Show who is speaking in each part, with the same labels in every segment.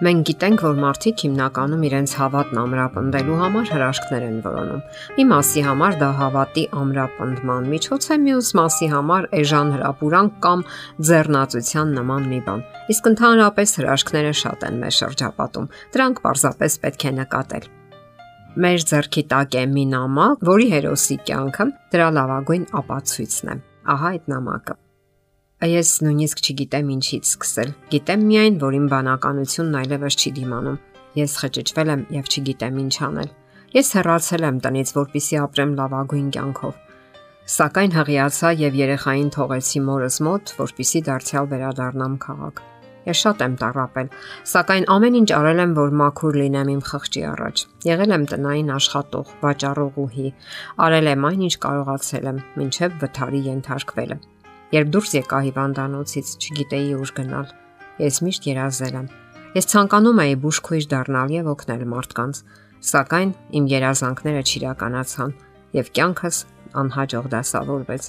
Speaker 1: Մենք գիտենք, որ մարդիկ հիմնականում իրենց հավատն ամրապնդելու համար հրաշքներ են որոնում։ Մի մասի համար դա հավատի ամրապնդման միջոց է, մյուս մասի համար էժան հրապուրանք կամ ձեռնացության նման մի բան։ Իսկ ընդհանրապես հրաշքները շատ են մեր շրջապատում։ Դրանք պարզապես պետք է նկատել։ Մեր ձեռքի տակ է մի նամակ, որի հերոսի կյանքը դրա լավագույն ապացույցն է։ Ահա այդ նամակը։ Այս նույնիսկ չգիտեմ ինչից սկսել։ Գիտեմ միայն, որ իմ բանականությունն այլևս չի դիմանում։ Ես խճճվել եմ եւ չգիտեմ ինչ անել։ Ես հեռացել եմ տնից, որpիսի ապրեմ լավագույն կյանքով։ Սակայն հղիացա եւ երեխային թողեցի մորս մոտ, որpիսի դարձյալ վերադառնամ քաղաք։ Ես շատ եմ տարապել, սակայն ամեն ինչ արել եմ, որ մաքուր լինեմ իմ խղճի առաջ։ Եղել եմ տնային աշխատող, վաճառողուհի, արել եմ այն, ինչ կարողացել եմ, ինչև վթարի ենթարկվելը։ Երբ դուրս եկա հիվանդանոցից, չգիտեի ուր գնալ։ Ես միշտ երազել եմ։ Ես ցանկանում էի բուժքույր դառնալ եւ օգնել մարդկանց, սակայն իմ երազանքները չիրականացան եւ կյանքս անհաջող դասավորվեց։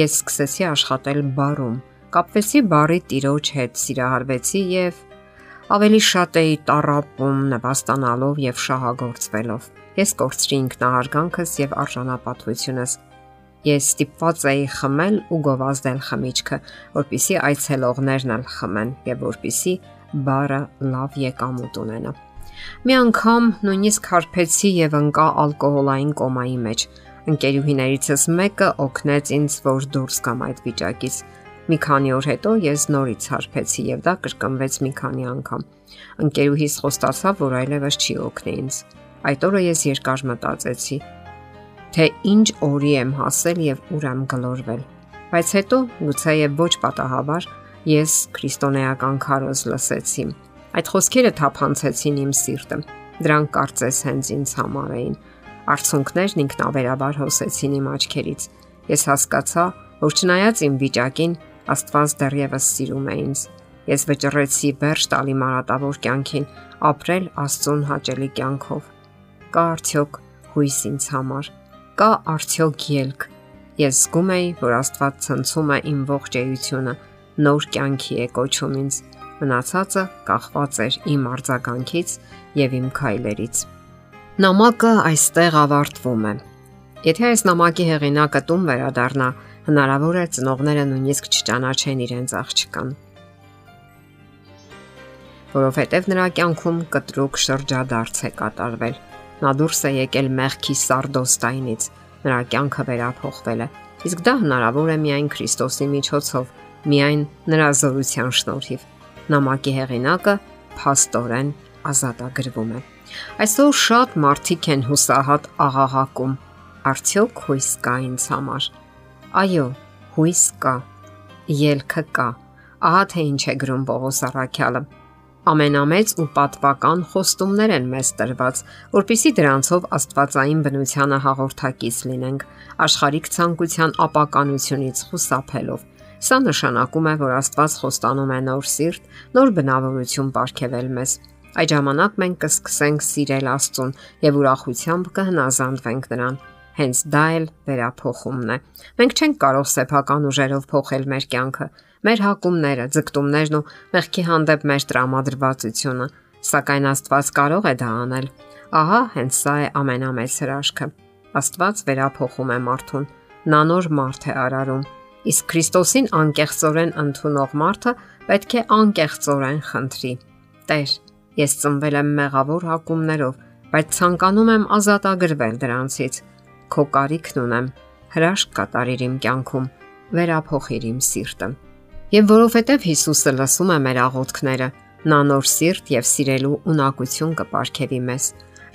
Speaker 1: Ես սկսեցի աշխատել բարում, կապվեցի բարի տիրոջ հետ, սիրահարվեցի եւ ավելի շատ էի տարապում, նվաստանալով եւ շահագործվելով։ Ես կորցրի ինքնահարգանքս եւ արժանապատվությունս Ես ստիպված էի խմել ու գովազդել խմիչքը, որpիսի այցելողներն ալ խմեն եւ որpիսի բարը լավ եկամուտ ունենա։ Մի անգամ նույնիսկ հարբեցի եւ ընկա ալկոհոլային կոմայի մեջ։ Ընկերուհիներիցս մեկը օգնեց ինձ, որ դուրս գամ այդ վիճակից։ Մի քանի օր հետո ես նորից հարբեցի եւ դա կրկնվեց մի քանի անգամ։ Ընկերուհիս խոստացավ, որ այլևս չի օգնի ինձ։ Այդ օրը ես երկար մտածեցի թե ինչ օրի եմ հասել եւ ուր եմ գլորվել։ Բայց հետո, գուցե եւ ոչ պատահաբար, ես քրիստոնեական քարոզ լսեցի։ Այդ խոսքերը թափանցեցին իմ սիրտը։ Դրանք կարծես հենց ինձ համար էին։ Արցունքներն ինքնավերաբար հոսեցին իմ աչքերից։ Ես հասկացա, որ չնայած իմ վիճակին, Աստված դեռևս սիրում է ինձ։ Ես վճռեցի վերջ տալի մարատավոր կյանքին, ապրել Աստծուն հաճելի կյանքով։ Կա արդյոք հույս ինձ համար կա արդյոք ելք։ Ես զգում էի, որ Աստված ցնցում է իմ ողջ էությունը, նոր կյանքի է կոչում ինձ։ Մնացածը կախված էր իմ արձագանքից եւ իմ քայլերից։ Նամակը այստեղ ավարտվում է։ Եթե այս նամակի հեղինակը տուն վերադառնա, հնարավոր է ծնողները նույնիսկ չճանաչեն իրենց աղջկան որովհետև նրա կյանքում կտրուկ շրջադարձ է կատարվել Նա դուրս է եկել մեղքի սարդոստայնից։ Նրա կյանքը վերափոխվել է։ Իսկ դա հնարավոր է միայն Քրիստոսի միջոցով, միայն նրա զորության շնորհիվ։ Նամակի հեղինակը փաստորեն ազատագրվում է։ Այսօր շատ մարդիկ են հուսահատ աղաղակում. Արդյոք հույս կա ինձ համար։ Այո, հույս կա։ Ելքը կա։ Ահա թե ինչ է գրում Պողոս Արաքյալը ամենամեծ ու պատվական խոստումներ են մեզ տրված, որpիսի դրանցով Աստվածային բնությանը հաղորդակից լինենք, աշխարհիկ ցանկության ապականությունից խուսափելով։ Սա նշանակում է, որ Աստված խոստանում է նոր սիրտ, նոր բնավորություն ապարգևել մեզ։ Այդ ժամանակ մենք կսկսենք սիրել Աստծուն եւ ուրախությամբ կհնազանդվենք նրան։ Հենց դա էլ վերափոխումն է։ Մենք չենք կարող սեփական ուժերով փոխել մեր կյանքը, մեր հակումները, ձգտումներն ու մեղքի հանդեպ մեր տրամադրվածությունը, սակայն Աստված կարող է դա անել։ Ահա հենց սա է ամենամեծ հրաշքը։ Աստված վերափոխում է մարդուն։ Նա նոր մարդ է արարում։ Իսկ Քրիստոսին անկեղծորեն ընդունող մարդը պետք է անկեղծորեն խնդրի. Տեր, ես ծնվել եմ մեղավոր հակումներով, բայց ցանկանում եմ ազատագրվել դրանցից։ Քո կարիքն ունեմ։ Հրաշք կատարիր իմ կյանքում, վերափոխիր իմ սիրտը։ Եվ որովհետև Հիսուսը լսում է մեր աղոթքները, նա նոր սիրտ եւ սիրելու ունակություն կապարքեվի մեզ։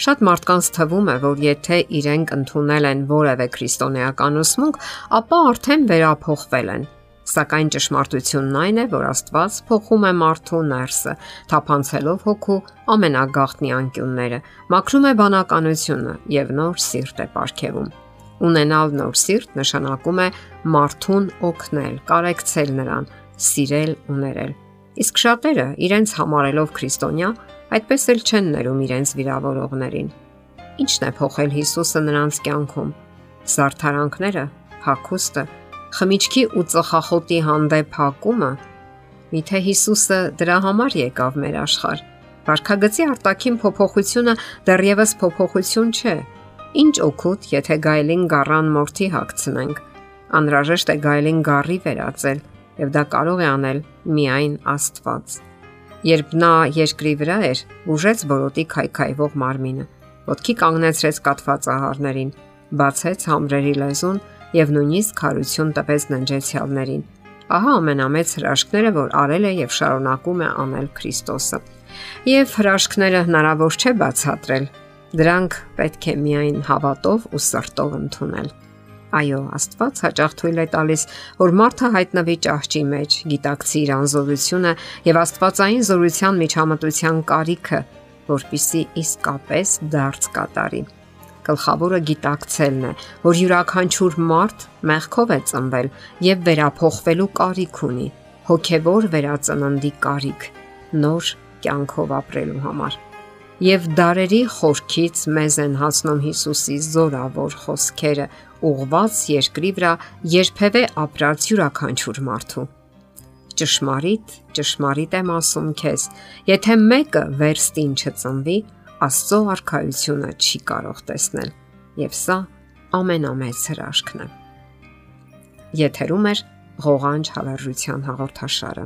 Speaker 1: Շատ մարդկանց թվում է, որ եթե իրենք ընդունել են որևէ քրիստոնեական ուսմունք, ապա արդեն վերափոխվել են։ Սակայն ճշմարտությունն այն է, որ Աստված փոխում է մարդու ներսը, թափանցելով հոգու ամենագաղտնի անկյունները, մաքրում է բանականությունը եւ նոր սիրտ է ապարգևում։ Ունենալ նոր սիրտ նշանակում է մարդուն օգնել, կարեկցել նրան, սիրել ու ներել։ Իսկ շատերը իրենց համարելով քրիստոնյա, այդպես էլ չեն ներում իրենց վիրավորողներին։ Ինչն է փոխել Հիսուսը նրանց կյանքում։ Զարթարանքները, հակոստը, խմիչքի ու ծխախոտի հանդեպ հակումը։ Միթե Հիսուսը դրա համար եկավ մեր աշխարհ։ Վարքագծի արտաքին փոփոխությունը դեռևս փոփոխություն չէ։ Ինչ օգուտ, եթե գայլին գառան մորթի հագցնենք։ Անհրաժեշտ է գայլին գառի վերածել, եւ դա կարող է անել միայն Աստված։ Երբ նա երկրի վրա էր, ուժեց բորոտի քայքայվող մարմինը, ոտքի կանգնեցրեց կատված ահարներին, բացեց համրերի լեզուն եւ նույնիսկ քարություն տվեց ննջեցյալներին։ Ահա ամենամեծ հրաշքները, որ արել է եւ շարունակում է անել Քրիստոսը եւ հրաշքները հնարավոր չէ բացատրել։ Դրանք պետք է միայն հավատով ու սրտով ընդունել։ Այո, Աստված հաճախ թույլ է տալիս, որ մարդը հայտնվի ճահճի մեջ, գիտակցի իր անզորությունը եւ Աստվածային զորության միջամտության կարիքը, որpիսի իսկապես դարձ կատարի։ Գլխավորը գիտակցելն է, որ յուրաքանչյուր մարդ մեղքով է ծնվել եւ վերափոխվելու կարիք ունի, հոգեվոր վերածննդի կարիք, նոր կյանքով ապրելու համար։ Եվ դարերի խորքից մեզ են հասնում Հիսուսի զորավոր խոսքերը, ուղված երկրի վրա երբևէ ապրած յուրաքանչյուր մարդու։ Ճշմարիտ, ճշմարիտ եմ ասում քեզ, եթե մեկը վերստին չծնվի, Աստծո արքայությունը չի կարող տեսնել։ Եվ սա ամենամեծ հրաշքն է։ Եթերում է ղողանջ հավերժության հաղորդաշարը։